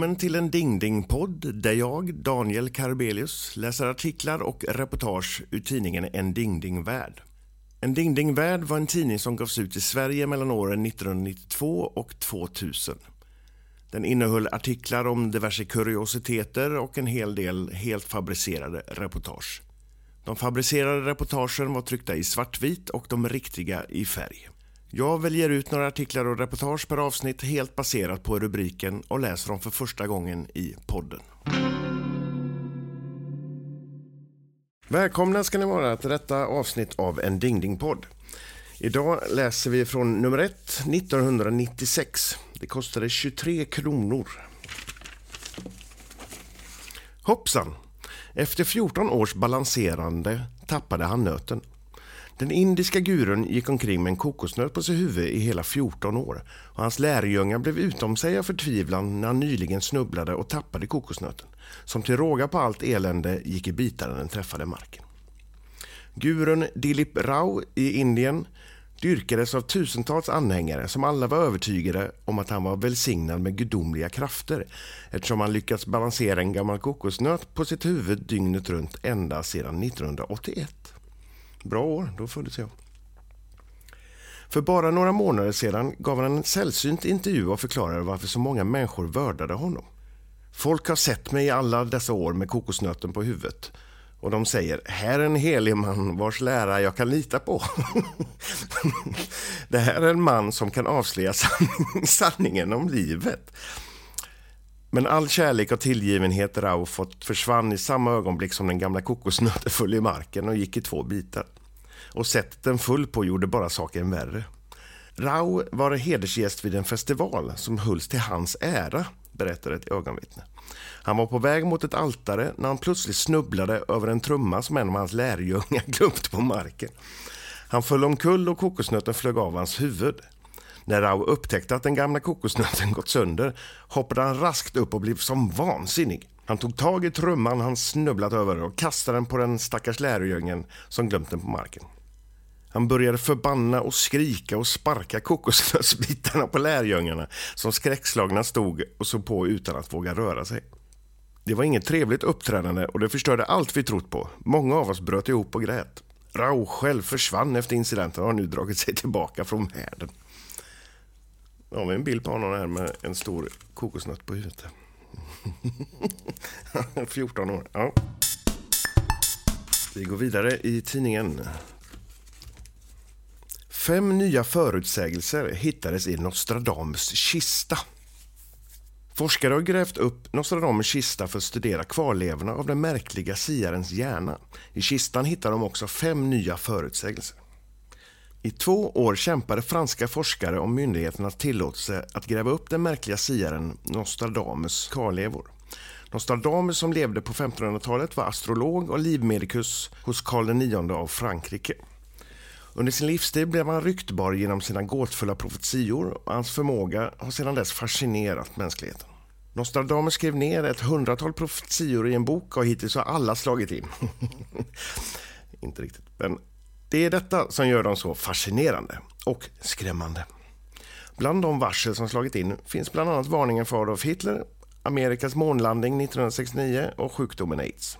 Välkommen till en Dingdingpodd där jag, Daniel Karbelius, läser artiklar och reportage ur tidningen En Dingdingvärld. En Dingdingvärld var en tidning som gavs ut i Sverige mellan åren 1992 och 2000. Den innehöll artiklar om diverse kuriositeter och en hel del helt fabricerade reportage. De fabricerade reportagen var tryckta i svartvit och de riktiga i färg. Jag väljer ut några artiklar och reportage per avsnitt helt baserat på rubriken och läser dem för första gången i podden. Välkomna ska ni vara till detta avsnitt av en Ding-Ding-podd. Idag läser vi från nummer 1, 1996. Det kostade 23 kronor. Hoppsan! Efter 14 års balanserande tappade han nöten. Den indiska gurun gick omkring med en kokosnöt på sitt huvud i hela 14 år och hans lärjungar blev utom sig av förtvivlan när han nyligen snubblade och tappade kokosnöten som till råga på allt elände gick i bitar när den träffade marken. Gurun Dilip Rao i Indien dyrkades av tusentals anhängare som alla var övertygade om att han var välsignad med gudomliga krafter eftersom han lyckats balansera en gammal kokosnöt på sitt huvud dygnet runt ända sedan 1981. Bra år, då föddes jag. För bara några månader sedan gav han en sällsynt intervju och förklarade varför så många människor vördade honom. Folk har sett mig i alla dessa år med kokosnöten på huvudet och de säger, här är en helig man vars lära jag kan lita på. det här är en man som kan avslöja sanningen om livet. Men all kärlek och tillgivenhet Rao fått försvann i samma ögonblick som den gamla kokosnöten föll i marken och gick i två bitar. Och sättet den föll på gjorde bara saken värre. Rao var hedersgäst vid en festival som hölls till hans ära, berättar ett ögonvittne. Han var på väg mot ett altare när han plötsligt snubblade över en trumma som en av hans lärjungar glömt på marken. Han föll omkull och kokosnöten flög av hans huvud. När Rao upptäckte att den gamla kokosnöten gått sönder hoppade han raskt upp och blev som vansinnig. Han tog tag i trumman han snubblat över och kastade den på den stackars lärjungen som glömt den på marken. Han började förbanna och skrika och sparka kokosnötsbitarna på lärjungarna som skräckslagna stod och såg på utan att våga röra sig. Det var inget trevligt uppträdande och det förstörde allt vi trott på. Många av oss bröt ihop och grät. Rao själv försvann efter incidenten och har nu dragit sig tillbaka från världen. Nu har vi en bild på honom här med en stor kokosnöt på huvudet. 14 år. Ja. Vi går vidare i tidningen. Fem nya förutsägelser hittades i Nostradamus kista. Forskare har grävt upp Nostradamus kista för att studera kvarlevorna av den märkliga siarens hjärna. I kistan hittar de också fem nya förutsägelser. I två år kämpade franska forskare om myndigheternas tillåtelse att gräva upp den märkliga siaren Nostradamus kvarlevor. Nostradamus som levde på 1500-talet var astrolog och livmedikus hos Karl IX av Frankrike. Under sin livstid blev han ryktbar genom sina gåtfulla profetior och hans förmåga har sedan dess fascinerat mänskligheten. Nostradamus skrev ner ett hundratal profetior i en bok och hittills har alla slagit in. Inte riktigt, men det är detta som gör dem så fascinerande och skrämmande. Bland de varsel som slagit in finns bland annat varningen för Adolf Hitler, Amerikas månlandning 1969 och sjukdomen aids.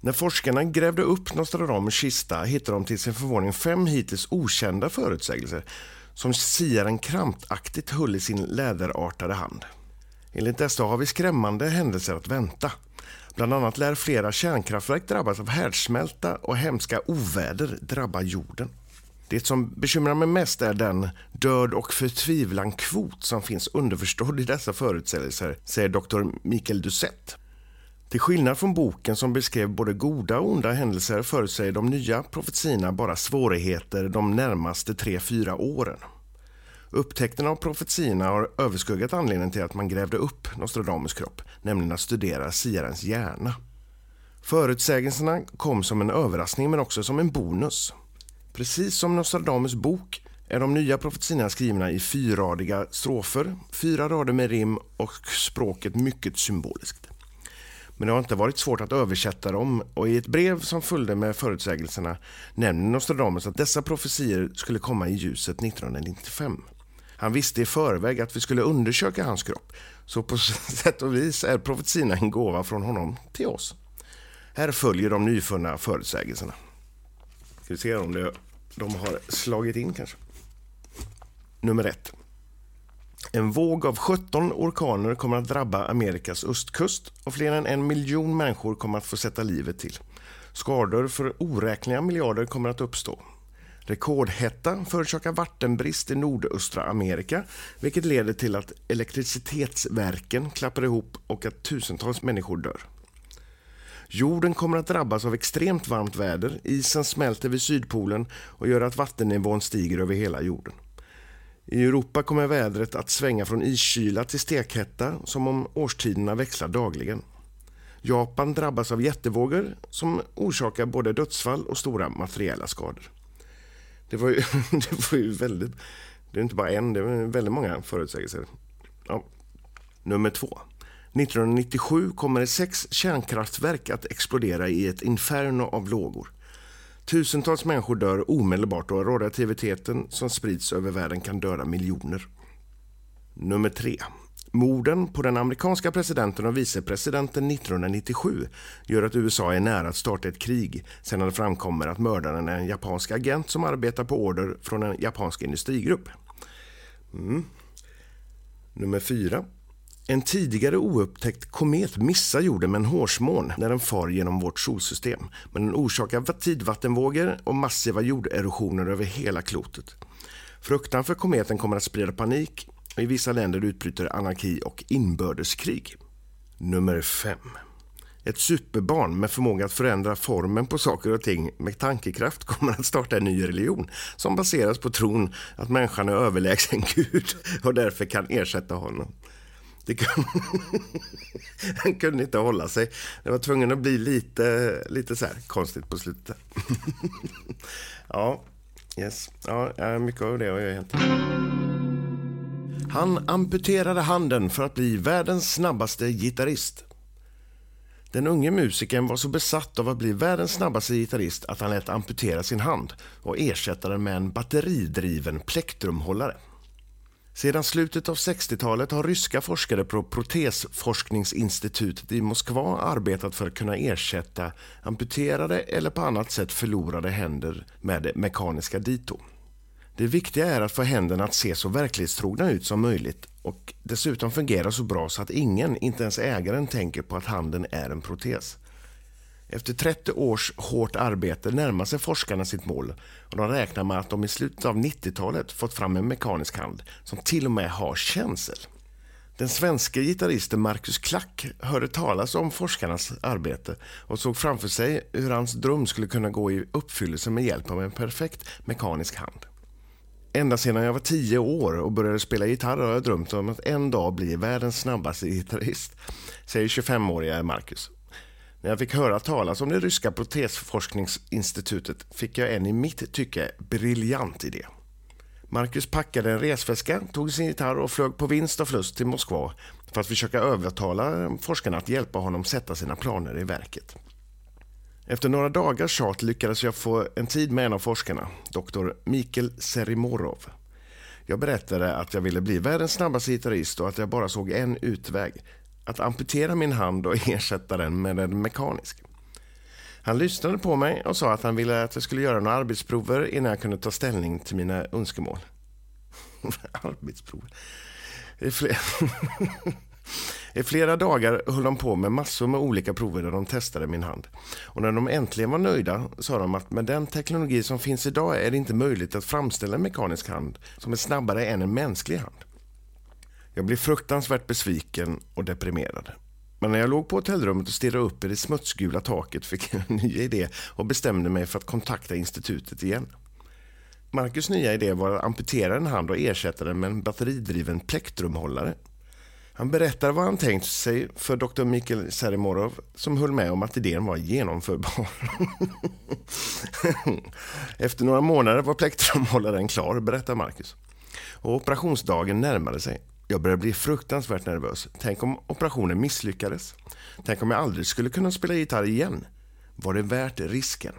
När forskarna grävde upp Nostradamus kista hittade de till sin förvåning fem hittills okända förutsägelser som siaren krampaktigt höll i sin läderartade hand. Enligt dessa har vi skrämmande händelser att vänta. Bland annat lär flera kärnkraftverk drabbas av härdsmälta och hemska oväder drabba jorden. Det som bekymrar mig mest är den död och förtvivlan-kvot som finns underförstådd i dessa förutsägelser, säger Dr. Mikael Dusett. Till skillnad från boken som beskrev både goda och onda händelser förutsäger de nya profetiorna bara svårigheter de närmaste 3-4 åren. Upptäckten av profetiorna har överskuggat anledningen till att man grävde upp Nostradamus kropp, nämligen att studera siarens hjärna. Förutsägelserna kom som en överraskning men också som en bonus. Precis som Nostradamus bok är de nya profetiorna skrivna i fyrradiga strofer, fyra rader med rim och språket mycket symboliskt. Men det har inte varit svårt att översätta dem och i ett brev som följde med förutsägelserna nämner Nostradamus att dessa profetier skulle komma i ljuset 1995. Han visste i förväg att vi skulle undersöka hans kropp. Så på sätt och vis är profetiorna en gåva från honom till oss. Här följer de nyfunna förutsägelserna. Ska vi se om det, de har slagit in kanske. Nummer ett. En våg av 17 orkaner kommer att drabba Amerikas östkust och fler än en miljon människor kommer att få sätta livet till. Skador för oräkneliga miljarder kommer att uppstå. Rekordhetta förorsakar vattenbrist i nordöstra Amerika vilket leder till att elektricitetsverken klappar ihop och att tusentals människor dör. Jorden kommer att drabbas av extremt varmt väder, isen smälter vid Sydpolen och gör att vattennivån stiger över hela jorden. I Europa kommer vädret att svänga från iskyla till stekhetta som om årstiderna växlar dagligen. Japan drabbas av jättevågor som orsakar både dödsfall och stora materiella skador. Det var ju, det var ju väldigt... Det är inte bara en, det är väldigt många förutsägelser. Ja. Nummer två. 1997 kommer det sex kärnkraftverk att explodera i ett inferno av lågor. Tusentals människor dör omedelbart och radioaktiviteten som sprids över världen kan döda miljoner. Nummer tre. Morden på den amerikanska presidenten och vicepresidenten 1997 gör att USA är nära att starta ett krig sedan det framkommer att mördaren är en japansk agent som arbetar på order från en japansk industrigrupp. Mm. Nummer 4. En tidigare oupptäckt komet missar jorden med en hårsmån när den far genom vårt solsystem. Men den orsakar tidvattenvågor och massiva jorderosioner över hela klotet. Fruktan för kometen kommer att sprida panik i vissa länder utbryter anarki och inbördeskrig. Nummer 5. Ett superbarn med förmåga att förändra formen på saker och ting med tankekraft kommer att starta en ny religion som baseras på tron att människan är överlägsen Gud och därför kan ersätta honom. Det kunde... Han kunde inte hålla sig. Det var tvungen att bli lite, lite så konstigt på slutet. ja, yes. Ja, mycket av det har jag hänt. Han amputerade handen för att bli världens snabbaste gitarrist. Den unge musikern var så besatt av att bli världens snabbaste gitarrist att han lät amputera sin hand och ersätta den med en batteridriven plektrumhållare. Sedan slutet av 60-talet har ryska forskare på Protesforskningsinstitutet i Moskva arbetat för att kunna ersätta amputerade eller på annat sätt förlorade händer med mekaniska dito. Det viktiga är att få händerna att se så verklighetstrogna ut som möjligt och dessutom fungera så bra så att ingen, inte ens ägaren, tänker på att handen är en protes. Efter 30 års hårt arbete närmar sig forskarna sitt mål och de räknar med att de i slutet av 90-talet fått fram en mekanisk hand som till och med har känsel. Den svenska gitarristen Marcus Klack hörde talas om forskarnas arbete och såg framför sig hur hans dröm skulle kunna gå i uppfyllelse med hjälp av en perfekt mekanisk hand. Ända sedan jag var tio år och började spela gitarr har jag drömt om att en dag bli världens snabbaste gitarrist, säger 25-åriga Marcus. När jag fick höra talas om det ryska protesforskningsinstitutet fick jag en i mitt tycke briljant idé. Marcus packade en resväska, tog sin gitarr och flög på vinst och förlust till Moskva för att försöka övertala forskarna att hjälpa honom sätta sina planer i verket. Efter några dagars tjat lyckades jag få en tid med en av forskarna, doktor Mikael Serimorov. Jag berättade att jag ville bli världens snabbaste gitarrist och att jag bara såg en utväg. Att amputera min hand och ersätta den med en mekanisk. Han lyssnade på mig och sa att han ville att jag skulle göra några arbetsprover innan jag kunde ta ställning till mina önskemål. arbetsprover? I flera dagar höll de på med massor med olika prover där de testade min hand. Och när de äntligen var nöjda sa de att med den teknologi som finns idag är det inte möjligt att framställa en mekanisk hand som är snabbare än en mänsklig hand. Jag blev fruktansvärt besviken och deprimerad. Men när jag låg på hotellrummet och stirrade upp i det smutsgula taket fick jag en ny idé och bestämde mig för att kontakta institutet igen. Marcus nya idé var att amputera en hand och ersätta den med en batteridriven plektrumhållare. Han berättar vad han tänkt sig för doktor Mikael Serimorov som höll med om att idén var genomförbar. Efter några månader var plektrumhållaren klar, berättar Marcus. Och operationsdagen närmade sig. Jag började bli fruktansvärt nervös. Tänk om operationen misslyckades? Tänk om jag aldrig skulle kunna spela gitarr igen? Var det värt risken?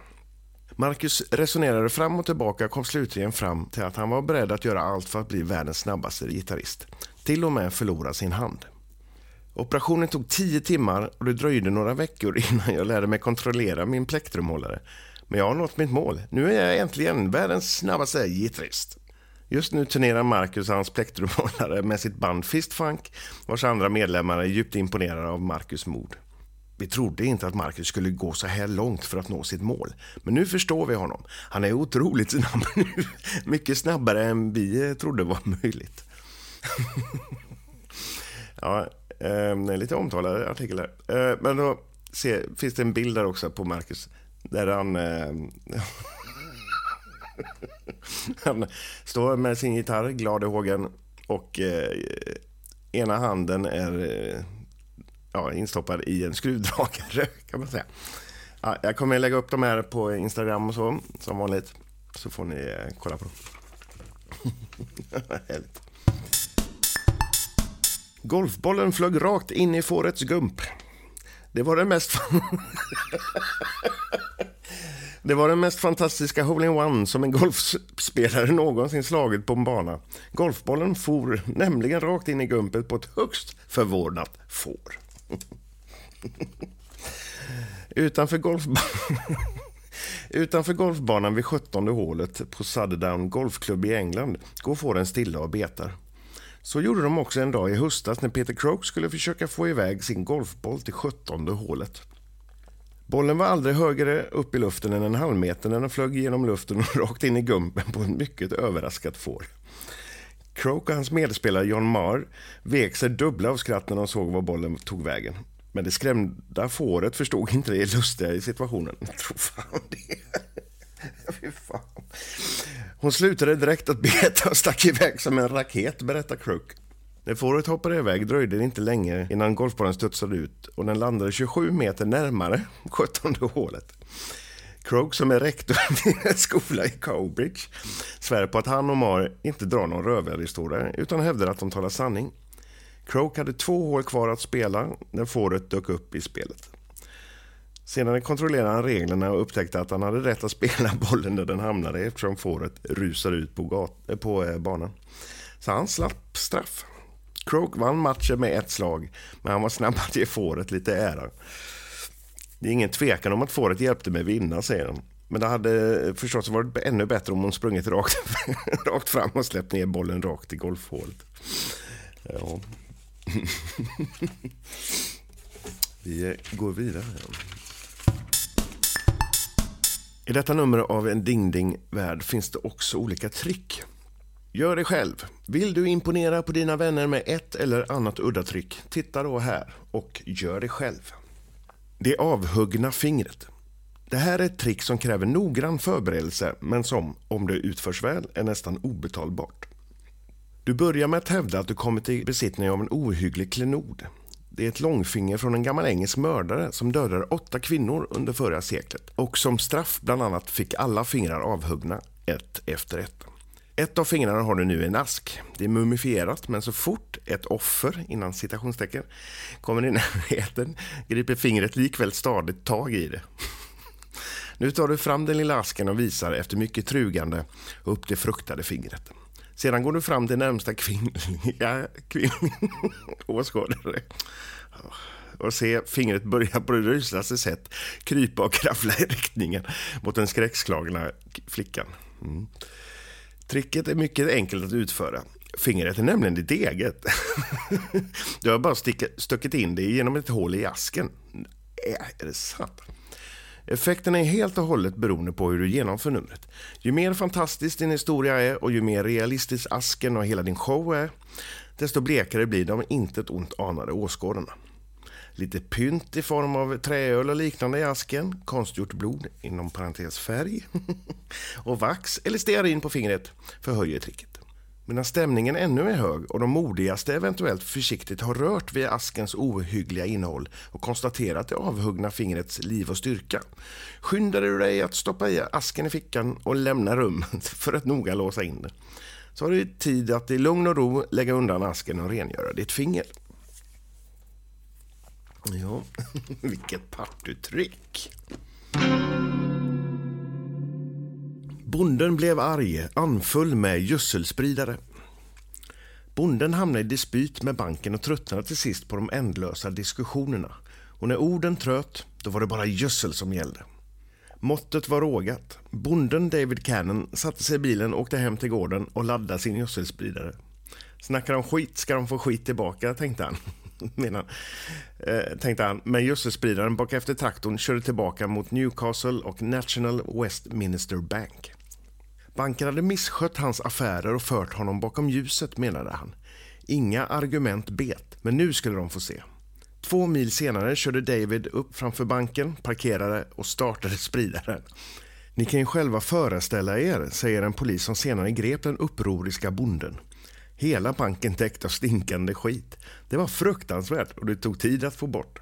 Marcus resonerade fram och tillbaka och kom slutligen fram till att han var beredd att göra allt för att bli världens snabbaste gitarrist. Till och med förlora sin hand. Operationen tog tio timmar och det dröjde några veckor innan jag lärde mig kontrollera min plektrumhållare. Men jag har nått mitt mål. Nu är jag äntligen världens snabbaste gitarrist. Just nu turnerar Marcus och hans plektrumhållare med sitt band Fistfunk vars andra medlemmar är djupt imponerade av Marcus mod. Vi trodde inte att Marcus skulle gå så här långt för att nå sitt mål. Men nu förstår vi honom. Han är otroligt snabb nu. Mycket snabbare än vi trodde var möjligt. ja, eh, lite omtalad artikel här. Eh, men då se, finns det en bild där också på Marcus. Där han... Eh, han står med sin gitarr, glad i hågen. Och eh, ena handen är eh, ja, instoppad i en skruvdragare kan man säga. Ja, jag kommer lägga upp de här på Instagram och så, som vanligt. Så får ni eh, kolla på dem. Härligt. Golfbollen flög rakt in i fårets gump. Det var den mest... Det var den mest fantastiska hole-in-one som en golfspelare någonsin slagit på en bana. Golfbollen for nämligen rakt in i gumpet på ett högst förvånat får. Utanför, golfba Utanför golfbanan vid 17 hålet på Sutherdown Golfklubb i England går fåren stilla och betar. Så gjorde de också en dag i höstas när Peter Croak skulle försöka få iväg sin golfboll till 17 hålet. Bollen var aldrig högre upp i luften än en halv meter när den flög genom luften och rakt in i gumpen på ett mycket överraskat får. Croak och hans medspelare John Marr vek sig dubbla av skratt när de såg var bollen tog vägen. Men det skrämda fåret förstod inte det lustiga i situationen. Jag tror fan det. Fy fan. Hon slutade direkt att beta och stack iväg som en raket, berättar Crook. När fåret hoppade iväg dröjde det inte länge innan golfbollen studsade ut och den landade 27 meter närmare 17 hålet. Krog, som är rektor vid en skola i Cowbridge, svär på att han och Mar inte drar någon rövarhistoria utan hävdar att de talar sanning. Croak hade två hål kvar att spela när fåret dök upp i spelet. Sedan kontrollerade han reglerna och upptäckte att han hade rätt att spela bollen där den hamnade eftersom fåret rusade ut på, gat- eh, på eh, banan. Så han slapp straff. Croak vann matchen med ett slag, men han var snabb att ge fåret lite ära. Det är ingen tvekan om att fåret hjälpte mig vinna, säger han. Men det hade eh, förstås varit ännu bättre om hon sprungit rakt, rakt fram och släppt ner bollen rakt i golfhålet. Ja. Vi går vidare. I detta nummer av En Ding Ding Värld finns det också olika trick. Gör det själv. Vill du imponera på dina vänner med ett eller annat udda trick? Titta då här och gör det själv. Det avhuggna fingret. Det här är ett trick som kräver noggrann förberedelse men som, om det utförs väl, är nästan obetalbart. Du börjar med att hävda att du kommit i besittning av en ohygglig klenod. Det är ett långfinger från en gammal engelsk mördare som dödade åtta kvinnor under förra seklet och som straff bland annat fick alla fingrar avhuggna, ett efter ett. Ett av fingrarna har du nu i en ask. Det är mumifierat, men så fort ett offer, innan citationstecken, kommer i närheten griper fingret likväl stadigt tag i det. Nu tar du fram den lilla asken och visar efter mycket trugande upp det fruktade fingret. Sedan går du fram till närmsta kvinnliga kvinn, åskådare och ser fingret börja på det rysligaste sätt krypa och kraffla i riktningen mot den skräckslagna flickan. Mm. Tricket är mycket enkelt att utföra. Fingret är nämligen ditt eget. Du har bara stuckit in det genom ett hål i asken. Äh, är det sant? Effekterna är helt och hållet beroende på hur du genomför numret. Ju mer fantastisk din historia är och ju mer realistisk asken och hela din show är, desto blekare blir de intet ont anade åskådarna. Lite pynt i form av träöl och liknande i asken, konstgjort blod, inom parentes färg, och vax eller stearin på fingret förhöjer tricket. Medan stämningen ännu är hög och de modigaste eventuellt försiktigt har rört vid askens ohyggliga innehåll och konstaterat det avhuggna fingrets liv och styrka skyndar du dig att stoppa i asken i fickan och lämna rummet för att noga låsa in det. Så har du tid att i lugn och ro lägga undan asken och rengöra ditt finger. Ja, vilket partytrick. Bonden blev arg, anfull med gödselspridare. Bonden hamnade i dispyt med banken och tröttnade till sist på de ändlösa diskussionerna. Och när orden tröt, då var det bara gödsel som gällde. Måttet var rågat. Bonden David Cannon satte sig i bilen, åkte hem till gården och laddade sin gödselspridare. Snackar de skit ska de få skit tillbaka, tänkte han. Menar, eh, tänkte han. Men gödselspridaren bak efter traktorn körde tillbaka mot Newcastle och National Westminster Bank. Banken hade misskött hans affärer och fört honom bakom ljuset, menade han. Inga argument bet, men nu skulle de få se. Två mil senare körde David upp framför banken, parkerade och startade spridaren. Ni kan ju själva föreställa er, säger en polis som senare grep den upproriska bonden. Hela banken täckt av stinkande skit. Det var fruktansvärt och det tog tid att få bort.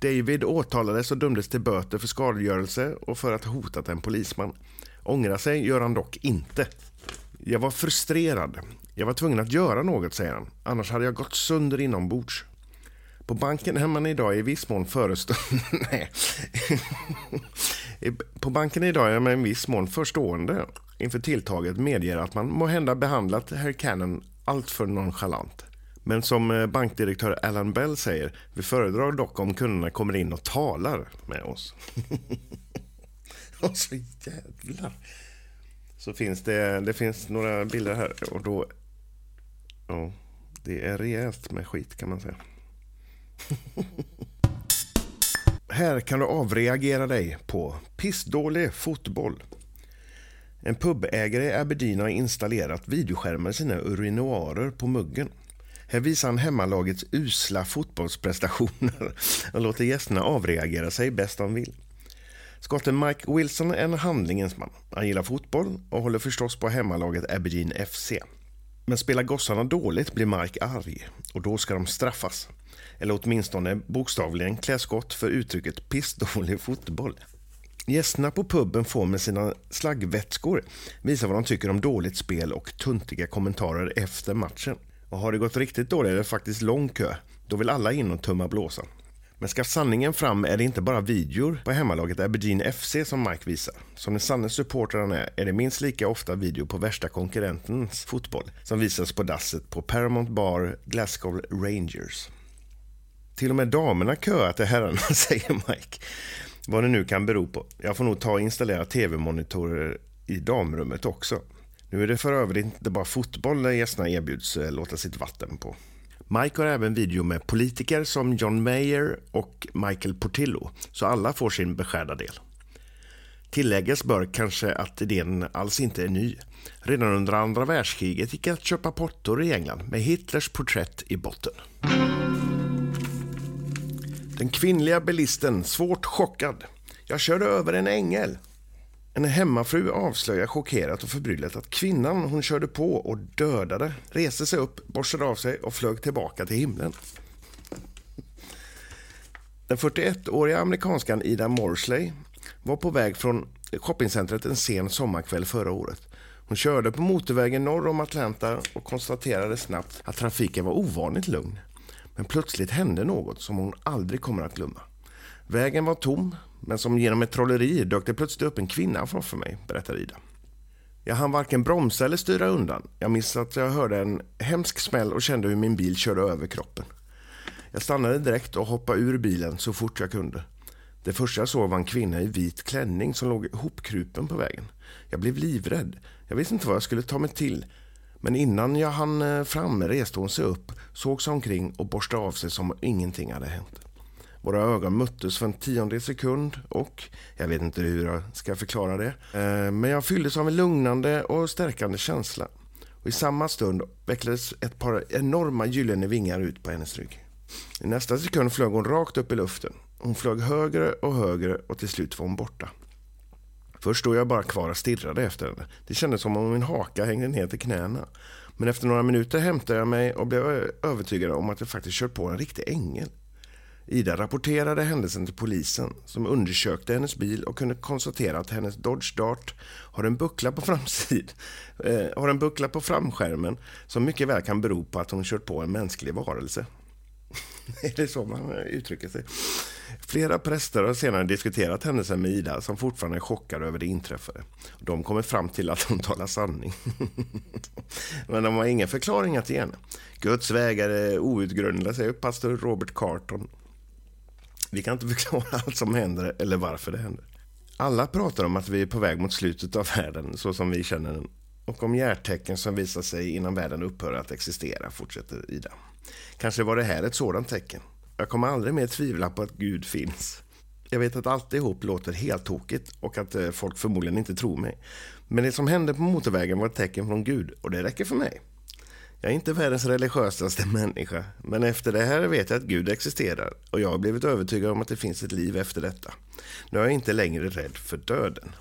David åtalades och dömdes till böter för skadegörelse och för att ha hotat en polisman. Ångra sig gör han dock inte. Jag var frustrerad. Jag var tvungen att göra något, säger han. Annars hade jag gått sönder inombords. På banken är man idag i viss mån förestående... På banken idag är man i viss mån förstående inför tilltaget medger att man må hända behandlat herr Cannon alltför nonchalant. Men som eh, bankdirektör Alan Bell säger, vi föredrar dock om kunderna kommer in och talar med oss. var så jävlar. Så finns det, det finns några bilder här och då... Ja, det är rejält med skit kan man säga. här kan du avreagera dig på pissdålig fotboll. En pubägare i Aberdeen har installerat videoskärmar i sina urinoarer på muggen. Här visar han hemmalagets usla fotbollsprestationer och låter gästerna avreagera sig bäst de vill. Skotten Mike Wilson är en handlingens man. Han gillar fotboll och håller förstås på hemmalaget Aberdeen FC. Men spelar gossarna dåligt blir Mike arg och då ska de straffas. Eller åtminstone bokstavligen klä skott för uttrycket pissdålig fotboll. Gästerna på puben får med sina slaggvätskor visa vad de tycker om dåligt spel och tuntiga kommentarer efter matchen. Och har det gått riktigt dåligt är det faktiskt lång kö. Då vill alla in och tumma blåsan. Men ska sanningen fram är det inte bara videor på hemmalaget Aberdeen FC som Mike visar. Som den sanne supporter han är, är det minst lika ofta video på värsta konkurrentens fotboll som visas på dasset på Paramount Bar Glasgow Rangers. Till och med damerna köar till herrarna, säger Mike. Vad det nu kan bero på. Jag får nog ta och installera tv-monitorer i damrummet också. Nu är det för övrigt inte bara fotboll där gästerna erbjuds eh, låta sitt vatten på. Mike har även video med politiker som John Mayer och Michael Portillo, så alla får sin beskärda del. Tilläggas bör kanske att idén alls inte är ny. Redan under andra världskriget gick det att köpa pottor i England med Hitlers porträtt i botten. Den kvinnliga bilisten svårt chockad. Jag körde över en ängel. En hemmafru avslöjar chockerat och förbryllat att kvinnan hon körde på och dödade reste sig upp, borstade av sig och flög tillbaka till himlen. Den 41-åriga amerikanskan Ida Morsley var på väg från shoppingcentret en sen sommarkväll förra året. Hon körde på motorvägen norr om Atlanta och konstaterade snabbt att trafiken var ovanligt lugn. Men plötsligt hände något som hon aldrig kommer att glömma. Vägen var tom, men som genom ett trolleri dök det plötsligt upp en kvinna framför mig, berättar Ida. Jag hann varken bromsa eller styra undan. Jag minns att jag hörde en hemsk smäll och kände hur min bil körde över kroppen. Jag stannade direkt och hoppade ur bilen så fort jag kunde. Det första jag såg var en kvinna i vit klänning som låg hopkrupen på vägen. Jag blev livrädd. Jag visste inte vad jag skulle ta mig till. Men innan jag hann eh, fram reste hon sig upp, såg sig omkring och borstade av sig som om ingenting hade hänt. Våra ögon möttes för en tiondel sekund och jag vet inte hur jag ska förklara det. Eh, men jag fylldes av en lugnande och stärkande känsla. Och I samma stund vecklades ett par enorma gyllene vingar ut på hennes rygg. I nästa sekund flög hon rakt upp i luften. Hon flög högre och högre och till slut var hon borta. Först stod jag bara kvar och stirrade efter henne. Det kändes som om min haka hängde ner till knäna. Men efter några minuter hämtade jag mig och blev övertygad om att jag faktiskt kört på en riktig ängel. Ida rapporterade händelsen till polisen som undersökte hennes bil och kunde konstatera att hennes Dodge Dart har en buckla på framsid, eh, har en buckla på framskärmen som mycket väl kan bero på att hon kört på en mänsklig varelse. är det så man uttrycker sig? Flera präster har senare diskuterat händelsen med Ida som fortfarande är chockade över det inträffade. De kommer fram till att hon talar sanning. Men de har ingen förklaring att ge henne. Guds vägar är outgrundliga, säger pastor Robert Carton. Vi kan inte förklara allt som händer eller varför det händer. Alla pratar om att vi är på väg mot slutet av världen så som vi känner den och om hjärtecken som visar sig innan världen upphör att existera, fortsätter Ida. Kanske var det här ett sådant tecken. Jag kommer aldrig mer tvivla på att Gud finns. Jag vet att alltihop låter helt tokigt och att eh, folk förmodligen inte tror mig. Men det som hände på motorvägen var ett tecken från Gud och det räcker för mig. Jag är inte världens religiösaste människa, men efter det här vet jag att Gud existerar och jag har blivit övertygad om att det finns ett liv efter detta. Nu är jag inte längre rädd för döden.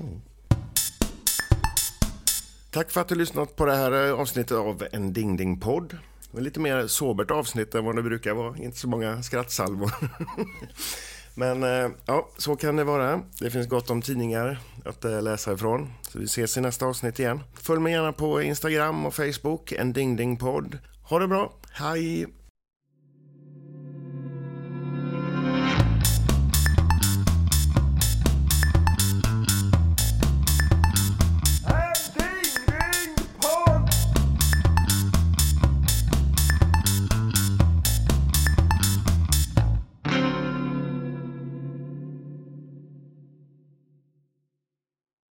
mm. Tack för att du lyssnat på det här avsnittet av en Ding Ding podd. Lite mer sobert avsnitt än vad det brukar vara. Inte så många skrattsalvor. Men eh, ja, så kan det vara. Det finns gott om tidningar att eh, läsa ifrån. Så vi ses i nästa avsnitt igen. Följ mig gärna på Instagram och Facebook, en Ding Ding podd. Ha det bra. Hej!